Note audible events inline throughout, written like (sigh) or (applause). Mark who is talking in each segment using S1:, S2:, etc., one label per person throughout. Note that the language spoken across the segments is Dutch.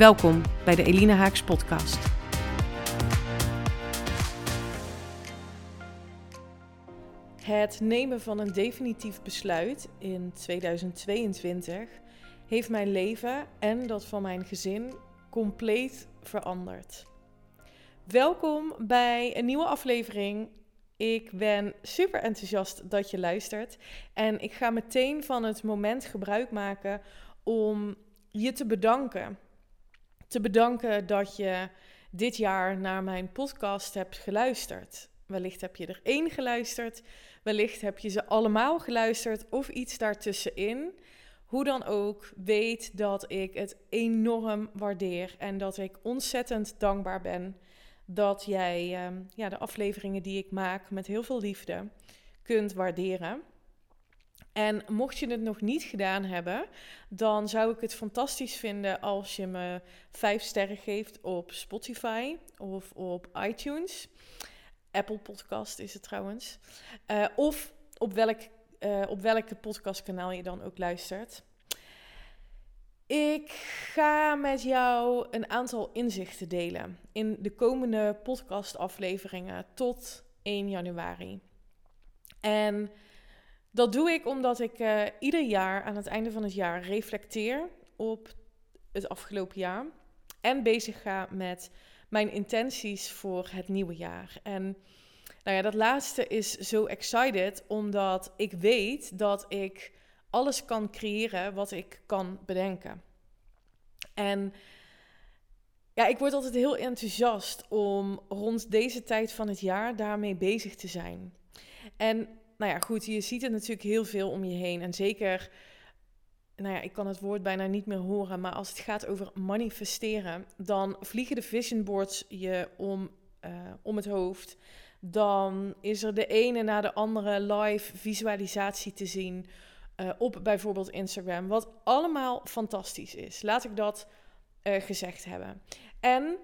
S1: Welkom bij de Elina Haaks podcast. Het nemen van een definitief besluit in 2022 heeft mijn leven en dat van mijn gezin compleet veranderd. Welkom bij een nieuwe aflevering. Ik ben super enthousiast dat je luistert en ik ga meteen van het moment gebruik maken om je te bedanken te bedanken dat je dit jaar naar mijn podcast hebt geluisterd. Wellicht heb je er één geluisterd, wellicht heb je ze allemaal geluisterd of iets daartussenin. Hoe dan ook, weet dat ik het enorm waardeer en dat ik ontzettend dankbaar ben dat jij ehm, ja, de afleveringen die ik maak met heel veel liefde kunt waarderen. En mocht je het nog niet gedaan hebben, dan zou ik het fantastisch vinden als je me 5 sterren geeft op Spotify of op iTunes. Apple Podcast is het trouwens. Uh, of op welk, uh, op welke podcastkanaal je dan ook luistert. Ik ga met jou een aantal inzichten delen in de komende podcastafleveringen tot 1 januari. En dat doe ik omdat ik uh, ieder jaar aan het einde van het jaar reflecteer op het afgelopen jaar. En bezig ga met mijn intenties voor het nieuwe jaar. En nou ja, dat laatste is zo excited omdat ik weet dat ik alles kan creëren wat ik kan bedenken. En ja, ik word altijd heel enthousiast om rond deze tijd van het jaar daarmee bezig te zijn. En nou ja, goed, je ziet het natuurlijk heel veel om je heen. En zeker, nou ja, ik kan het woord bijna niet meer horen, maar als het gaat over manifesteren, dan vliegen de vision boards je om, uh, om het hoofd. Dan is er de ene na de andere live visualisatie te zien uh, op bijvoorbeeld Instagram, wat allemaal fantastisch is. Laat ik dat uh, gezegd hebben. En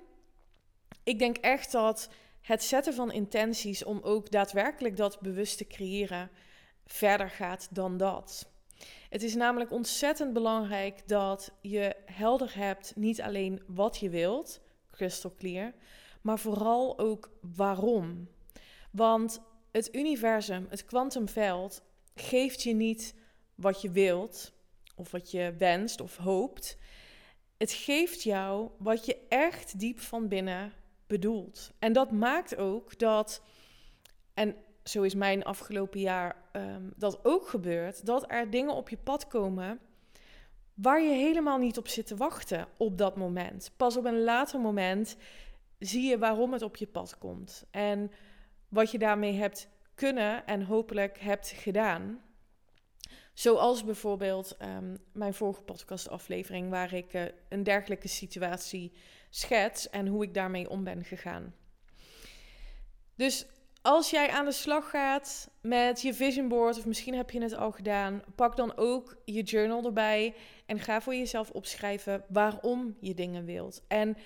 S1: ik denk echt dat het zetten van intenties om ook daadwerkelijk dat bewust te creëren verder gaat dan dat. Het is namelijk ontzettend belangrijk dat je helder hebt niet alleen wat je wilt, crystal clear, maar vooral ook waarom. Want het universum, het kwantumveld, geeft je niet wat je wilt of wat je wenst of hoopt. Het geeft jou wat je echt diep van binnen bedoelt. En dat maakt ook dat, en zo is mijn afgelopen jaar um, dat ook gebeurd, dat er dingen op je pad komen waar je helemaal niet op zit te wachten op dat moment. Pas op een later moment zie je waarom het op je pad komt en wat je daarmee hebt kunnen en hopelijk hebt gedaan. Zoals bijvoorbeeld um, mijn vorige podcastaflevering, waar ik uh, een dergelijke situatie schets en hoe ik daarmee om ben gegaan. Dus als jij aan de slag gaat met je vision board, of misschien heb je het al gedaan, pak dan ook je journal erbij en ga voor jezelf opschrijven waarom je dingen wilt. En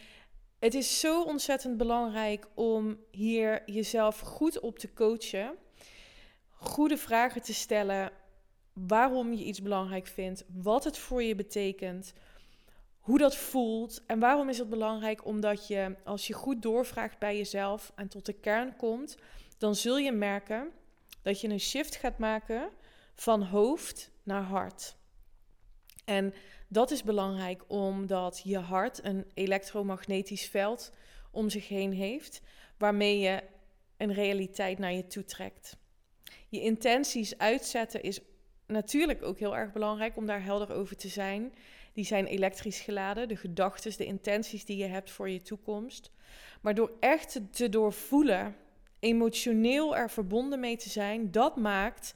S1: het is zo ontzettend belangrijk om hier jezelf goed op te coachen, goede vragen te stellen waarom je iets belangrijk vindt, wat het voor je betekent, hoe dat voelt. En waarom is het belangrijk? Omdat je, als je goed doorvraagt bij jezelf en tot de kern komt, dan zul je merken dat je een shift gaat maken van hoofd naar hart. En dat is belangrijk omdat je hart een elektromagnetisch veld om zich heen heeft, waarmee je een realiteit naar je toe trekt. Je intenties uitzetten is natuurlijk ook heel erg belangrijk om daar helder over te zijn. Die zijn elektrisch geladen, de gedachten, de intenties die je hebt voor je toekomst. Maar door echt te doorvoelen, emotioneel er verbonden mee te zijn, dat maakt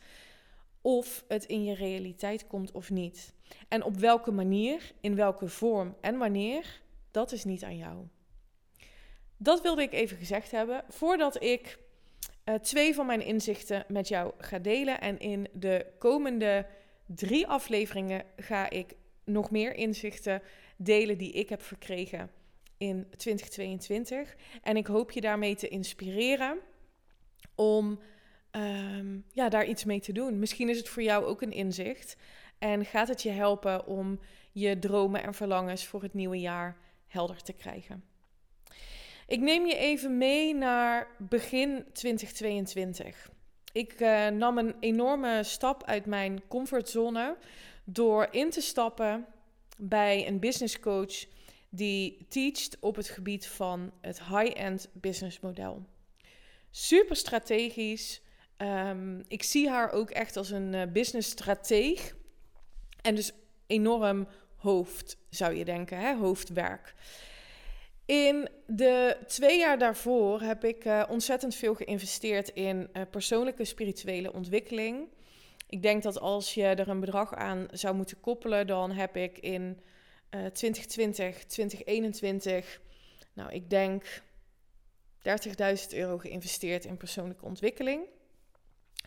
S1: of het in je realiteit komt of niet. En op welke manier, in welke vorm en wanneer, Dat is niet aan jou. Dat wilde ik even gezegd hebben voordat ik uh, twee van mijn inzichten met jou ga delen. En in de komende drie afleveringen ga ik nog meer inzichten delen die ik heb verkregen in 2022. En ik hoop je daarmee te inspireren om um, ja, daar iets mee te doen. Misschien is het voor jou ook een inzicht. En gaat het je helpen om je dromen en verlangens voor het nieuwe jaar helder te krijgen. Ik neem je even mee naar begin 2022. Ik uh, nam een enorme stap uit mijn comfortzone door in te stappen bij een business coach die teacht op het gebied van het high-end business model. Super strategisch. Um, ik zie haar ook echt als een uh, business strateeg. En dus enorm hoofd, zou je denken, hè? hoofdwerk. In de twee jaar daarvoor heb ik uh, ontzettend veel geïnvesteerd in uh, persoonlijke spirituele ontwikkeling. Ik denk dat als je er een bedrag aan zou moeten koppelen, dan heb ik in uh, 2020, 2021, nou ik denk 30.000 euro geïnvesteerd in persoonlijke ontwikkeling.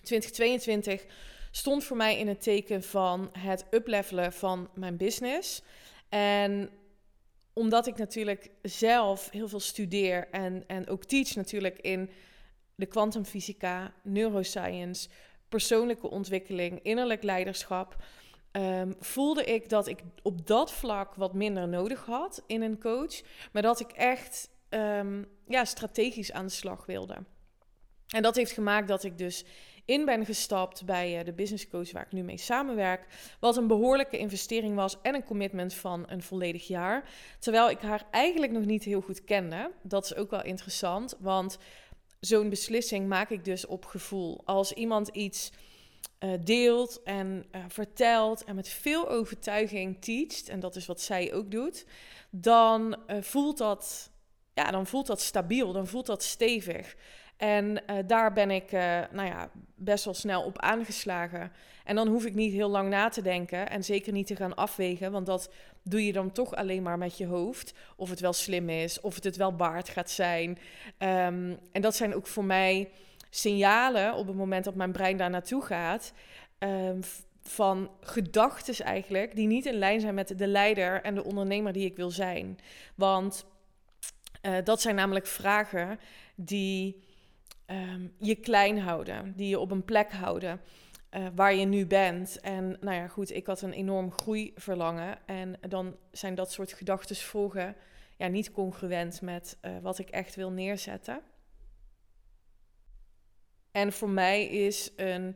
S1: 2022 stond voor mij in het teken van het uplevelen van mijn business. En omdat ik natuurlijk zelf heel veel studeer en, en ook teach natuurlijk in de kwantumfysica, neuroscience, persoonlijke ontwikkeling, innerlijk leiderschap, um, voelde ik dat ik op dat vlak wat minder nodig had in een coach, maar dat ik echt um, ja, strategisch aan de slag wilde. En dat heeft gemaakt dat ik dus in ben gestapt bij uh, de business coach waar ik nu mee samenwerk. Wat een behoorlijke investering was en een commitment van een volledig jaar. Terwijl ik haar eigenlijk nog niet heel goed kende. Dat is ook wel interessant, want zo'n beslissing maak ik dus op gevoel. Als iemand iets uh, deelt en uh, vertelt en met veel overtuiging teacht, en dat is wat zij ook doet, dan voelt dat, ja, dan voelt dat stabiel, dan voelt dat stevig. En daar ben ik nou ja, best wel snel op aangeslagen. En dan hoef ik niet heel lang na te denken en zeker niet te gaan afwegen, want dat doe je dan toch alleen maar met je hoofd. Of het wel slim is, of het het wel waard gaat zijn. Um, en dat zijn ook voor mij signalen op het moment dat mijn brein daar naartoe gaat. Um, van gedachten eigenlijk, die niet in lijn zijn met de leider en de ondernemer die ik wil zijn. Want uh, dat zijn namelijk vragen die um, je klein houden, die je op een plek houden uh, waar je nu bent. En nou ja, goed, ik had een enorm groeiverlangen. En dan zijn dat soort gedachten volgen ja, niet congruent met uh, wat ik echt wil neerzetten. En voor mij is een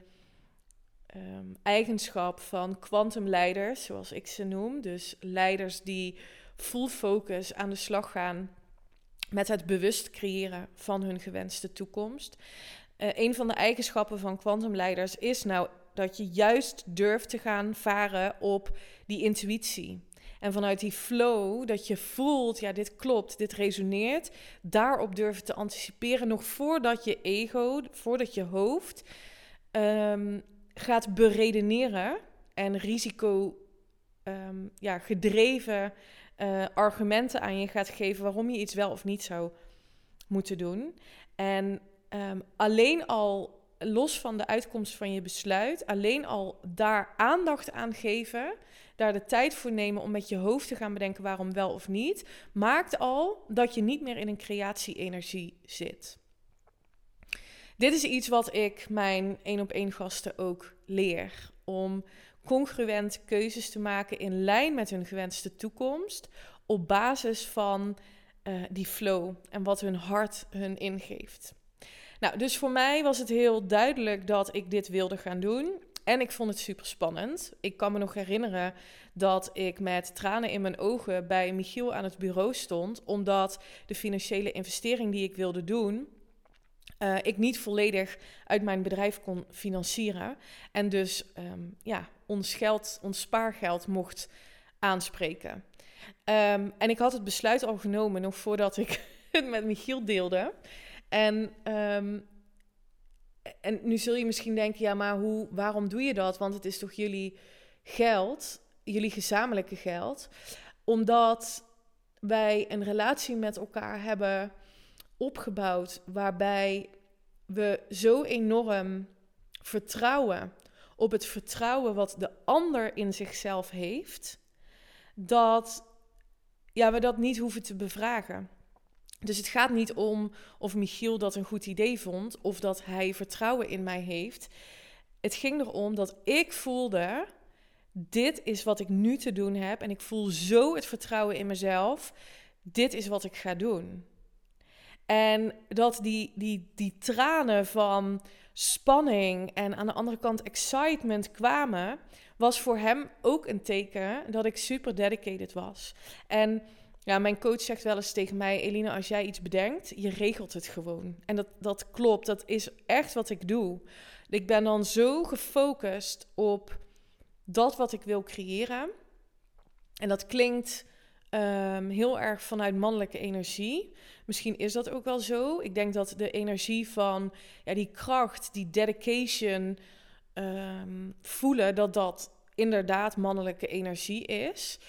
S1: um, eigenschap van kwantumleiders, zoals ik ze noem, dus leiders die full focus aan de slag gaan met het bewust creëren van hun gewenste toekomst. Uh, een van de eigenschappen van kwantumleiders is nou dat je juist durft te gaan varen op die intuïtie. En vanuit die flow, dat je voelt, ja, dit klopt, dit resoneert, daarop durven te anticiperen, nog voordat je ego, voordat je hoofd um, gaat beredeneren en risico um, ja, gedreven uh, argumenten aan je gaat geven waarom je iets wel of niet zou moeten doen. En um, alleen al los van de uitkomst van je besluit, alleen al daar aandacht aan geven, daar de tijd voor nemen om met je hoofd te gaan bedenken waarom wel of niet, maakt al dat je niet meer in een creatie-energie zit. Dit is iets wat ik mijn één op één gasten ook leer. Om congruent keuzes te maken in lijn met hun gewenste toekomst. Op basis van uh, die flow en wat hun hart hun ingeeft. Nou, dus voor mij was het heel duidelijk dat ik dit wilde gaan doen. En ik vond het super spannend. Ik kan me nog herinneren dat ik met tranen in mijn ogen bij Michiel aan het bureau stond, omdat de financiële investering die ik wilde doen, uh, ik niet volledig uit mijn bedrijf kon financieren. En dus um, ja, ons geld, ons spaargeld mocht aanspreken. Um, en ik had het besluit al genomen nog voordat ik (laughs) het met Michiel deelde. En, um, en nu zul je misschien denken, ja, maar hoe, waarom doe je dat? Want het is toch jullie geld, jullie gezamenlijke geld. Omdat wij een relatie met elkaar hebben opgebouwd waarbij we zo enorm vertrouwen op het vertrouwen wat de ander in zichzelf heeft, dat ja, we dat niet hoeven te bevragen. Dus het gaat niet om of Michiel dat een goed idee vond of dat hij vertrouwen in mij heeft. Het ging erom dat ik voelde: dit is wat ik nu te doen heb en ik voel zo het vertrouwen in mezelf. Dit is wat ik ga doen. En dat die, die, die tranen van spanning en aan de andere kant excitement kwamen, was voor hem ook een teken dat ik super dedicated was. En ja, mijn coach zegt wel eens tegen mij: Elina, als jij iets bedenkt, je regelt het gewoon. En dat, dat klopt, dat is echt wat ik doe. Ik ben dan zo gefocust op dat wat ik wil creëren. En dat klinkt um, heel erg vanuit mannelijke energie. Misschien is dat ook wel zo. Ik denk dat de energie van ja, die kracht, die dedication um, voelen, dat dat inderdaad mannelijke energie is.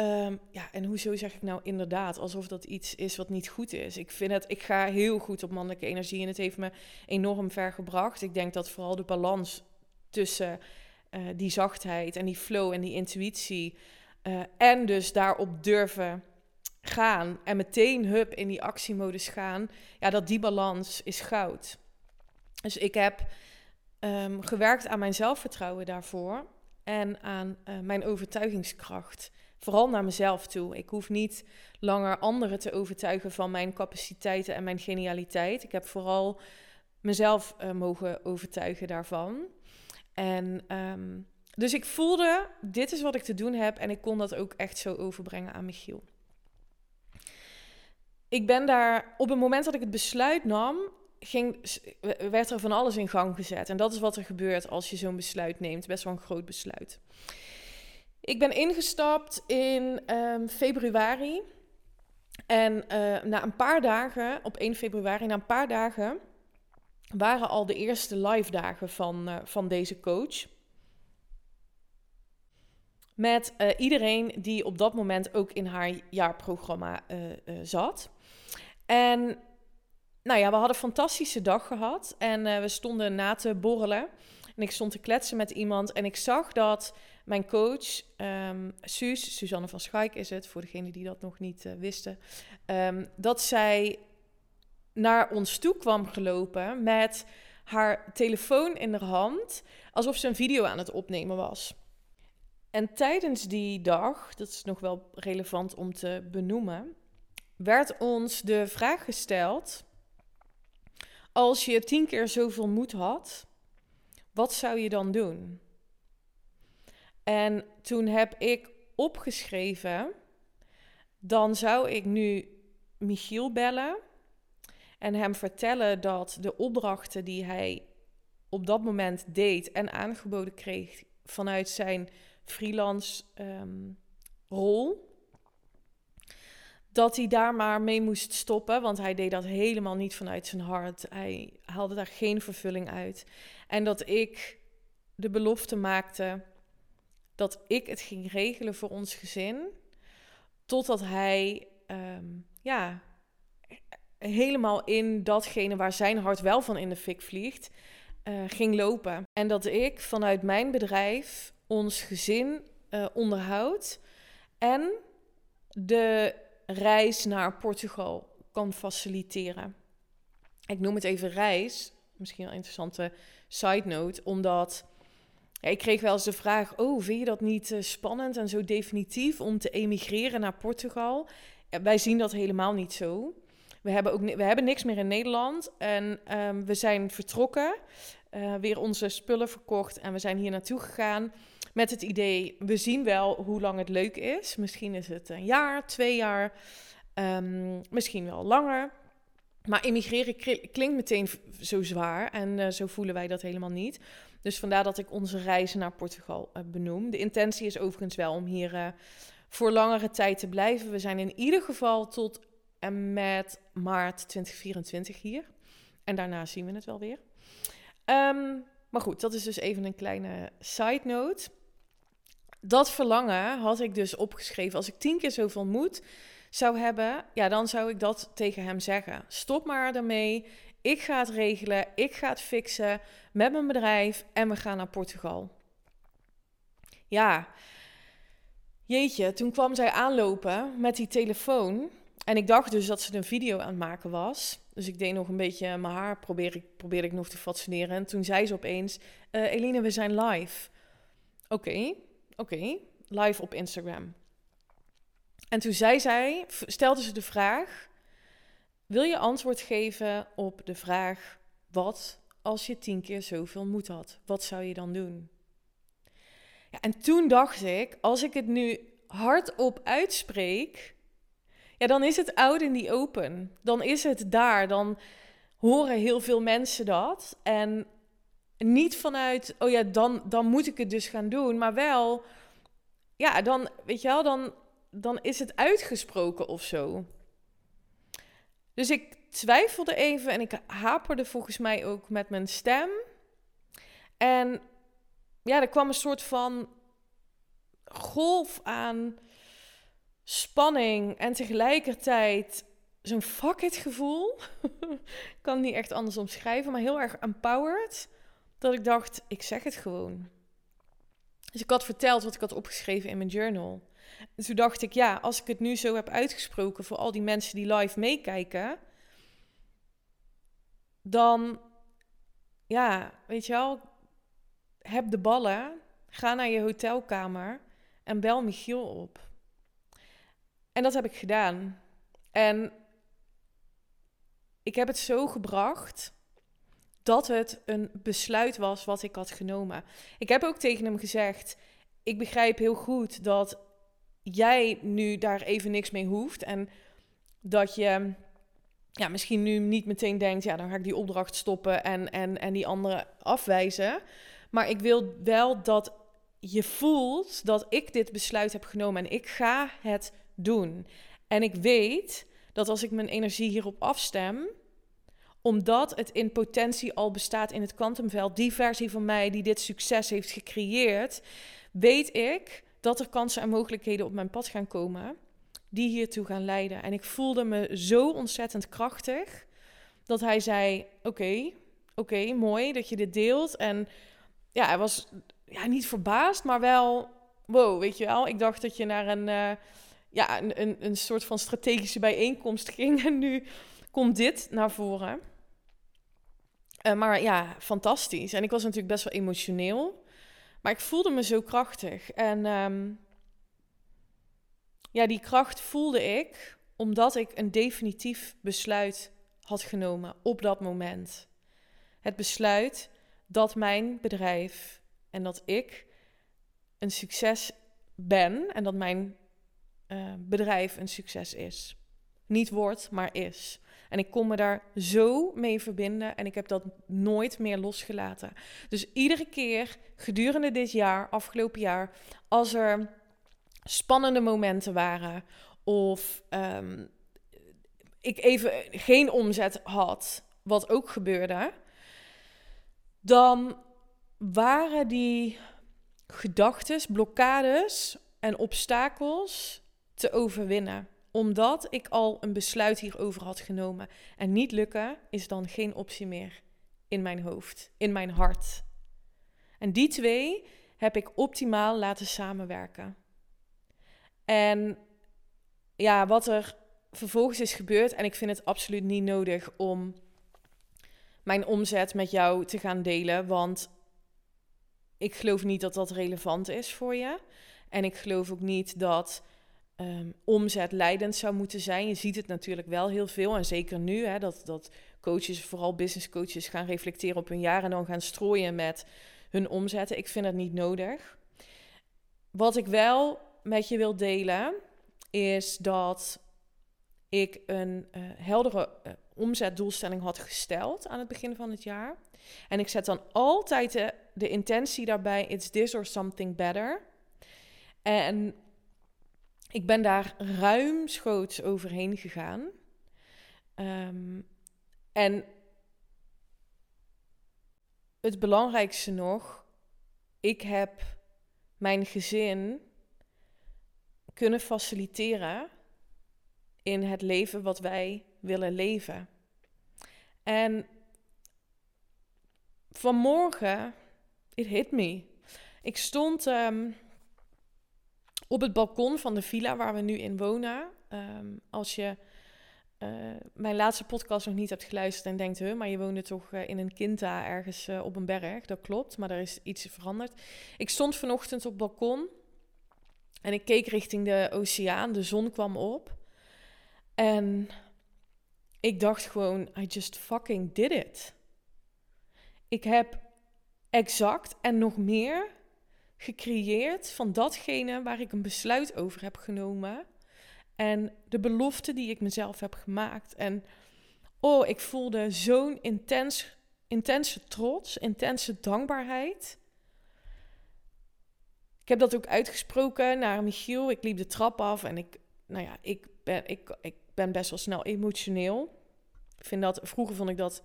S1: Um, ja, en hoezo zeg ik nou inderdaad? Alsof dat iets is wat niet goed is. Ik vind het, ik ga heel goed op mannelijke energie en het heeft me enorm ver gebracht. Ik denk dat vooral de balans tussen uh, die zachtheid en die flow en die intuïtie uh, en dus daarop durven gaan en meteen hup in die actiemodus gaan, ja, dat die balans is goud. Dus ik heb um, gewerkt aan mijn zelfvertrouwen daarvoor en aan uh, mijn overtuigingskracht. Vooral naar mezelf toe. Ik hoef niet langer anderen te overtuigen van mijn capaciteiten en mijn genialiteit. Ik heb vooral mezelf uh, mogen overtuigen daarvan. En um, dus ik voelde, dit is wat ik te doen heb en ik kon dat ook echt zo overbrengen aan Michiel. Ik ben daar, op het moment dat ik het besluit nam, ging, werd er van alles in gang gezet. En dat is wat er gebeurt als je zo'n besluit neemt. Best wel een groot besluit. Ik ben ingestapt in um, februari. En uh, na een paar dagen, op 1 februari, na een paar dagen, waren al de eerste live dagen van, uh, van deze coach. Met uh, iedereen die op dat moment ook in haar jaarprogramma zat. En nou ja, we hadden een fantastische dag gehad. En we stonden na te borrelen. En ik stond te kletsen met iemand. En ik zag dat mijn coach, um, Suus, Suzanne van Schaik is het, voor degenen die dat nog niet uh, wisten, um, dat zij naar ons toe kwam gelopen met haar telefoon in haar hand, alsof ze een video aan het opnemen was. En tijdens die dag, dat is nog wel relevant om te benoemen, werd ons de vraag gesteld: als je tien keer zoveel moed had, wat zou je dan doen? En toen heb ik opgeschreven, dan zou ik nu Michiel bellen en hem vertellen dat de opdrachten die hij op dat moment deed en aangeboden kreeg vanuit zijn freelance um, rol, dat hij daar maar mee moest stoppen, want hij deed dat helemaal niet vanuit zijn hart. Hij haalde daar geen vervulling uit. En dat ik de belofte maakte dat ik het ging regelen voor ons gezin. Totdat hij um, ja, helemaal in datgene waar zijn hart wel van in de fik vliegt, uh, ging lopen. En dat ik vanuit mijn bedrijf ons gezin uh, onderhoud en de reis naar Portugal kan faciliteren. Ik noem het even reis, misschien wel een interessante side note, omdat ja, ik kreeg wel eens de vraag: Oh, vind je dat niet uh, spannend en zo definitief om te emigreren naar Portugal? Wij zien dat helemaal niet zo. We hebben, ook we hebben niks meer in Nederland en um, we zijn vertrokken, uh, weer onze spullen verkocht en we zijn hier naartoe gegaan met het idee: we zien wel hoe lang het leuk is. Misschien is het een jaar, twee jaar, um, misschien wel langer. Maar emigreren klinkt meteen zo zwaar en uh, zo voelen wij dat helemaal niet. Dus vandaar dat ik onze reizen naar Portugal uh, benoem. De intentie is overigens wel om hier uh, voor langere tijd te blijven. We zijn in ieder geval tot en met maart 2024 hier. En daarna zien we het wel weer. Um, maar goed, dat is dus even een kleine side note. Dat verlangen had ik dus opgeschreven. Als ik tien keer zoveel moet, zou hebben, ja, dan zou ik dat tegen hem zeggen. Stop maar ermee. Ik ga het regelen. Ik ga het fixen met mijn bedrijf en we gaan naar Portugal. Ja, jeetje, toen kwam zij aanlopen met die telefoon. En ik dacht dus dat ze een video aan het maken was. Dus ik deed nog een beetje mijn haar, probeer ik, probeerde ik nog te fascineren. En toen zei ze opeens, uh, Eline, we zijn live. Oké, oké, live op Instagram. En toen zei zij, stelde ze de vraag, wil je antwoord geven op de vraag, wat als je tien keer zoveel moed had? Wat zou je dan doen? Ja, en toen dacht ik, als ik het nu hardop uitspreek, ja, dan is het oud in die open. Dan is het daar. Dan horen heel veel mensen dat. En niet vanuit, oh ja, dan, dan moet ik het dus gaan doen. Maar wel, ja, dan, weet je wel, dan, dan is het uitgesproken of zo. Dus ik twijfelde even en ik haperde volgens mij ook met mijn stem. En ja, er kwam een soort van golf aan spanning en tegelijkertijd zo'n fuck it gevoel. (laughs) ik kan het niet echt anders omschrijven, maar heel erg empowered. Dat ik dacht, ik zeg het gewoon. Dus ik had verteld wat ik had opgeschreven in mijn journal. En toen dacht ik, ja, als ik het nu zo heb uitgesproken voor al die mensen die live meekijken, dan, ja, weet je wel, heb de ballen, ga naar je hotelkamer en bel Michiel op. En dat heb ik gedaan. En ik heb het zo gebracht dat het een besluit was wat ik had genomen. Ik heb ook tegen hem gezegd: Ik begrijp heel goed dat jij nu daar even niks mee hoeft. En dat je ja, misschien nu niet meteen denkt: Ja, dan ga ik die opdracht stoppen en, en, en die andere afwijzen. Maar ik wil wel dat je voelt dat ik dit besluit heb genomen en ik ga het doen. En ik weet dat als ik mijn energie hierop afstem, omdat het in potentie al bestaat in het kwantumveld, die versie van mij die dit succes heeft gecreëerd, weet ik dat er kansen en mogelijkheden op mijn pad gaan komen die hiertoe gaan leiden. En ik voelde me zo ontzettend krachtig dat hij zei: Oké, oké, mooi dat je dit deelt. En ja, hij was ja, niet verbaasd, maar wel, wow, weet je wel. Ik dacht dat je naar een, uh, ja, een, een, een soort van strategische bijeenkomst ging (laughs) en nu komt dit naar voren. Uh, maar ja, fantastisch. En ik was natuurlijk best wel emotioneel. Maar ik voelde me zo krachtig. En um, ja, die kracht voelde ik omdat ik een definitief besluit had genomen op dat moment. Het besluit dat mijn bedrijf en dat ik een succes ben en dat mijn uh, bedrijf een succes is. Niet wordt, maar is. En ik kon me daar zo mee verbinden en ik heb dat nooit meer losgelaten. Dus iedere keer gedurende dit jaar, afgelopen jaar, als er spannende momenten waren of um, ik even geen omzet had, wat ook gebeurde, dan waren die gedachten, blokkades en obstakels te overwinnen. Omdat ik al een besluit hierover had genomen. En niet lukken is dan geen optie meer in mijn hoofd, in mijn hart. En die twee heb ik optimaal laten samenwerken. En ja, wat er vervolgens is gebeurd, en ik vind het absoluut niet nodig om mijn omzet met jou te gaan delen, want ik geloof niet dat dat relevant is voor je. En ik geloof ook niet dat um, omzet leidend zou moeten zijn. Je ziet het natuurlijk wel heel veel. En zeker nu, hè, dat, dat coaches, vooral business coaches, gaan reflecteren op hun jaar en dan gaan strooien met hun omzetten. Ik vind het niet nodig. Wat ik wel met je wil delen, is dat ik een uh, heldere uh, omzetdoelstelling had gesteld aan het begin van het jaar. En ik zet dan altijd de, de intentie daarbij: it's this or something better. En ik ben daar ruimschoots overheen gegaan. Um, en het belangrijkste nog, ik heb mijn gezin kunnen faciliteren in het leven wat wij willen leven. En vanmorgen, it hit me. Ik stond ehm, op het balkon van de villa waar we nu in wonen. Ehm, als je uh, mijn laatste podcast nog niet hebt geluisterd en denkt, huh, maar je woonde toch uh, in een kinta ergens uh, op een berg. Dat klopt, maar er is iets veranderd. Ik stond vanochtend op het balkon en ik keek richting de oceaan. De zon kwam op. En ik dacht gewoon, I just fucking did it. Ik heb exact en nog meer gecreëerd van datgene waar ik een besluit over heb genomen. En de belofte die ik mezelf heb gemaakt. En oh, ik voelde zo'n intens, intense trots, intense dankbaarheid. Ik heb dat ook uitgesproken naar Michiel. Ik liep de trap af en ik, nou ja, ik ben, ik, ik ben best wel snel emotioneel. Vind dat, vroeger vond ik dat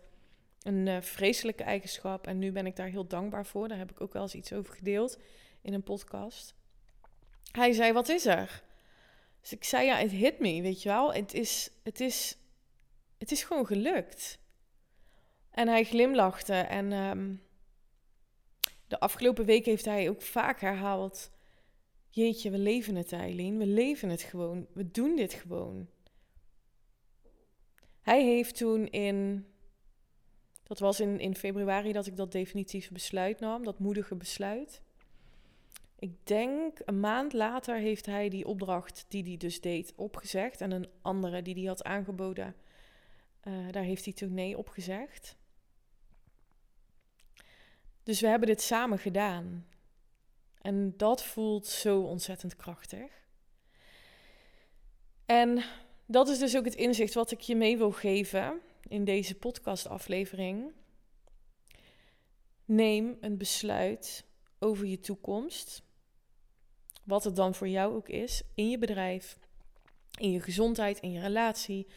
S1: een uh, vreselijke eigenschap en nu ben ik daar heel dankbaar voor. Daar heb ik ook wel eens iets over gedeeld in een podcast. Hij zei: Wat is er? Dus ik zei: Ja, het hit me, weet je wel. Het is, het is, het is gewoon gelukt. En hij glimlachte en um, de afgelopen week heeft hij ook vaak herhaald: Jeetje, we leven het, Eileen. We leven het gewoon. We doen dit gewoon. Hij heeft toen in. Dat was in, in februari dat ik dat definitieve besluit nam, dat moedige besluit. Ik denk een maand later heeft hij die opdracht die hij dus deed opgezegd. En een andere die hij had aangeboden, uh, daar heeft hij toen nee op gezegd. Dus we hebben dit samen gedaan. En dat voelt zo ontzettend krachtig. En dat is dus ook het inzicht wat ik je mee wil geven in deze podcastaflevering. Neem een besluit over je toekomst. Wat het dan voor jou ook is, in je bedrijf, in je gezondheid, in je relatie,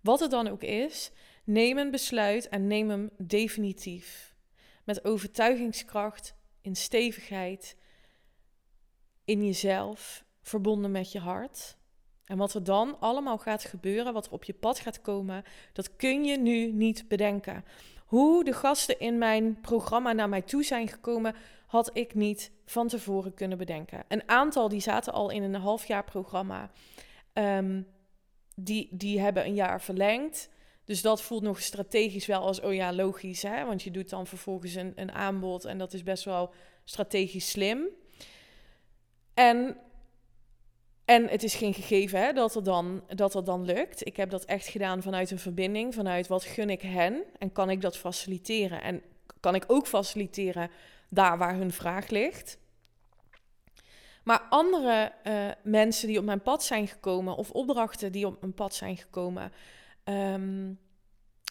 S1: wat het dan ook is, neem een besluit en neem hem definitief. Met overtuigingskracht, in stevigheid, in jezelf, verbonden met je hart. En wat er dan allemaal gaat gebeuren, wat er op je pad gaat komen, dat kun je nu niet bedenken. Hoe de gasten in mijn programma naar mij toe zijn gekomen, had ik niet van tevoren kunnen bedenken. Een aantal die zaten al in een half jaar programma. Um, die, die hebben een jaar verlengd. Dus dat voelt nog strategisch wel als, oh ja, logisch, hè? Want je doet dan vervolgens een, een aanbod en dat is best wel strategisch slim. En, en het is geen gegeven hè, dat, er dan, dat er dan lukt. Ik heb dat echt gedaan vanuit een verbinding, vanuit wat gun ik hen en kan ik dat faciliteren. En kan ik ook faciliteren daar waar hun vraag ligt. Maar andere uh, mensen die op mijn pad zijn gekomen, of opdrachten die op mijn pad zijn gekomen, um,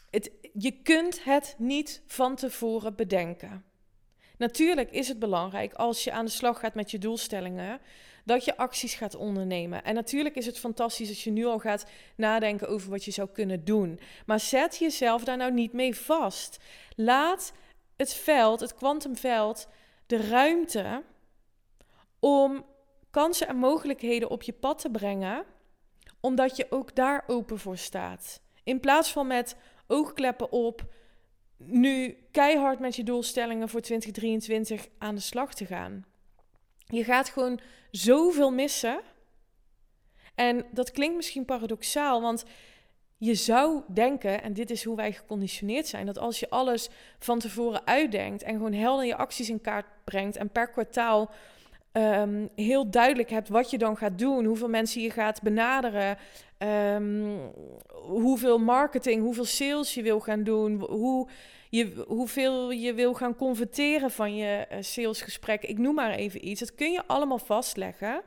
S1: het, je kunt het niet van tevoren bedenken. Natuurlijk is het belangrijk als je aan de slag gaat met je doelstellingen, dat je acties gaat ondernemen. En natuurlijk is het fantastisch als je nu al gaat nadenken over wat je zou kunnen doen. Maar zet jezelf daar nou niet mee vast. Laat het veld, het kwantumveld, de ruimte om kansen en mogelijkheden op je pad te brengen, omdat je ook daar open voor staat. In plaats van met oogkleppen op, nu keihard met je doelstellingen voor 2023 aan de slag te gaan. Je gaat gewoon zoveel missen. En dat klinkt misschien paradoxaal, want je zou denken, en dit is hoe wij geconditioneerd zijn, dat als je alles van tevoren uitdenkt en gewoon helder je acties in kaart brengt en per kwartaal um, heel duidelijk hebt wat je dan gaat doen, hoeveel mensen je gaat benaderen, um, hoeveel marketing, hoeveel sales je wil gaan doen, hoe je, hoeveel je wil gaan converteren van je uh, salesgesprek. Ik noem maar even iets. Dat kun je allemaal vastleggen.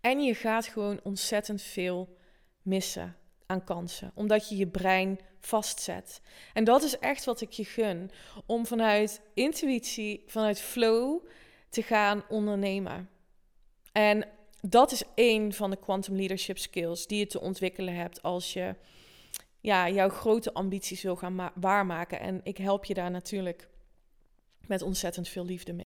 S1: En je gaat gewoon ontzettend veel missen aan kansen, omdat je je brein vastzet. En dat is echt wat ik je gun, om vanuit intuïtie, vanuit flow te gaan ondernemen. En dat is één van de quantum leadership skills die je te ontwikkelen hebt als je ja, jouw grote ambities wil gaan waarmaken. En ik help je daar natuurlijk met ontzettend veel liefde mee.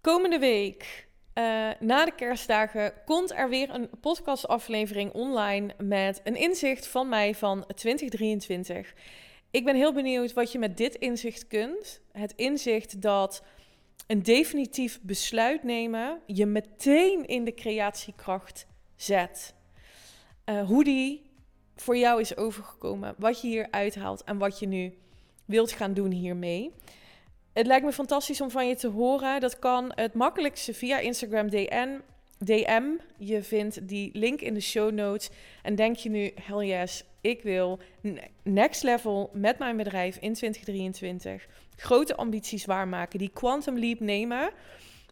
S1: Komende week Uh, na de kerstdagen komt er weer een podcastaflevering online met een inzicht van mij van 2023. Ik ben heel benieuwd wat je met dit inzicht kunt. Het inzicht dat een definitief besluit nemen je meteen in de creatiekracht zet. Uh, hoe die voor jou is overgekomen, wat je hier uithaalt en wat je nu wilt gaan doen hiermee. Het lijkt me fantastisch om van je te horen. Dat kan het makkelijkste via Instagram DM. DM. Je vindt die link in de show notes. En denk je nu, hell yes, ik wil next level met mijn bedrijf in 2023. Grote ambities waarmaken, die quantum leap nemen.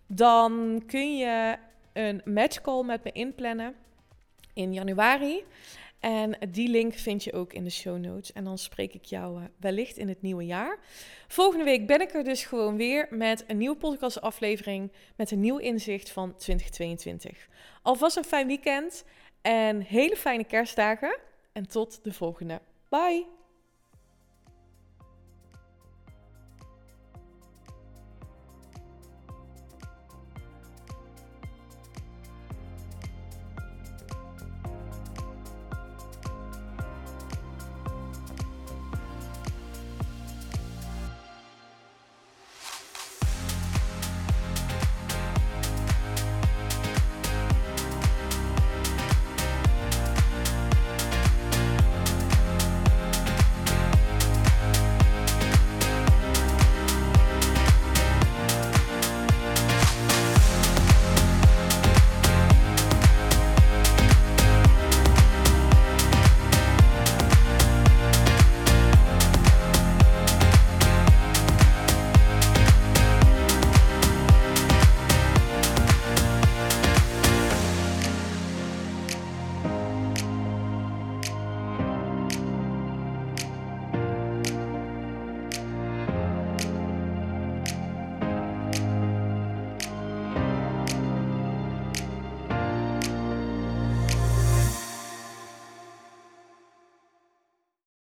S1: Dan kun je een match call met me inplannen in januari. En die link vind je ook in de show notes. En dan spreek ik jou uh, wellicht in het nieuwe jaar. Volgende week ben ik er dus gewoon weer met een nieuwe podcastaflevering. Met een nieuw inzicht van 2022. Alvast een fijn weekend en hele fijne kerstdagen. En tot de volgende. Bye!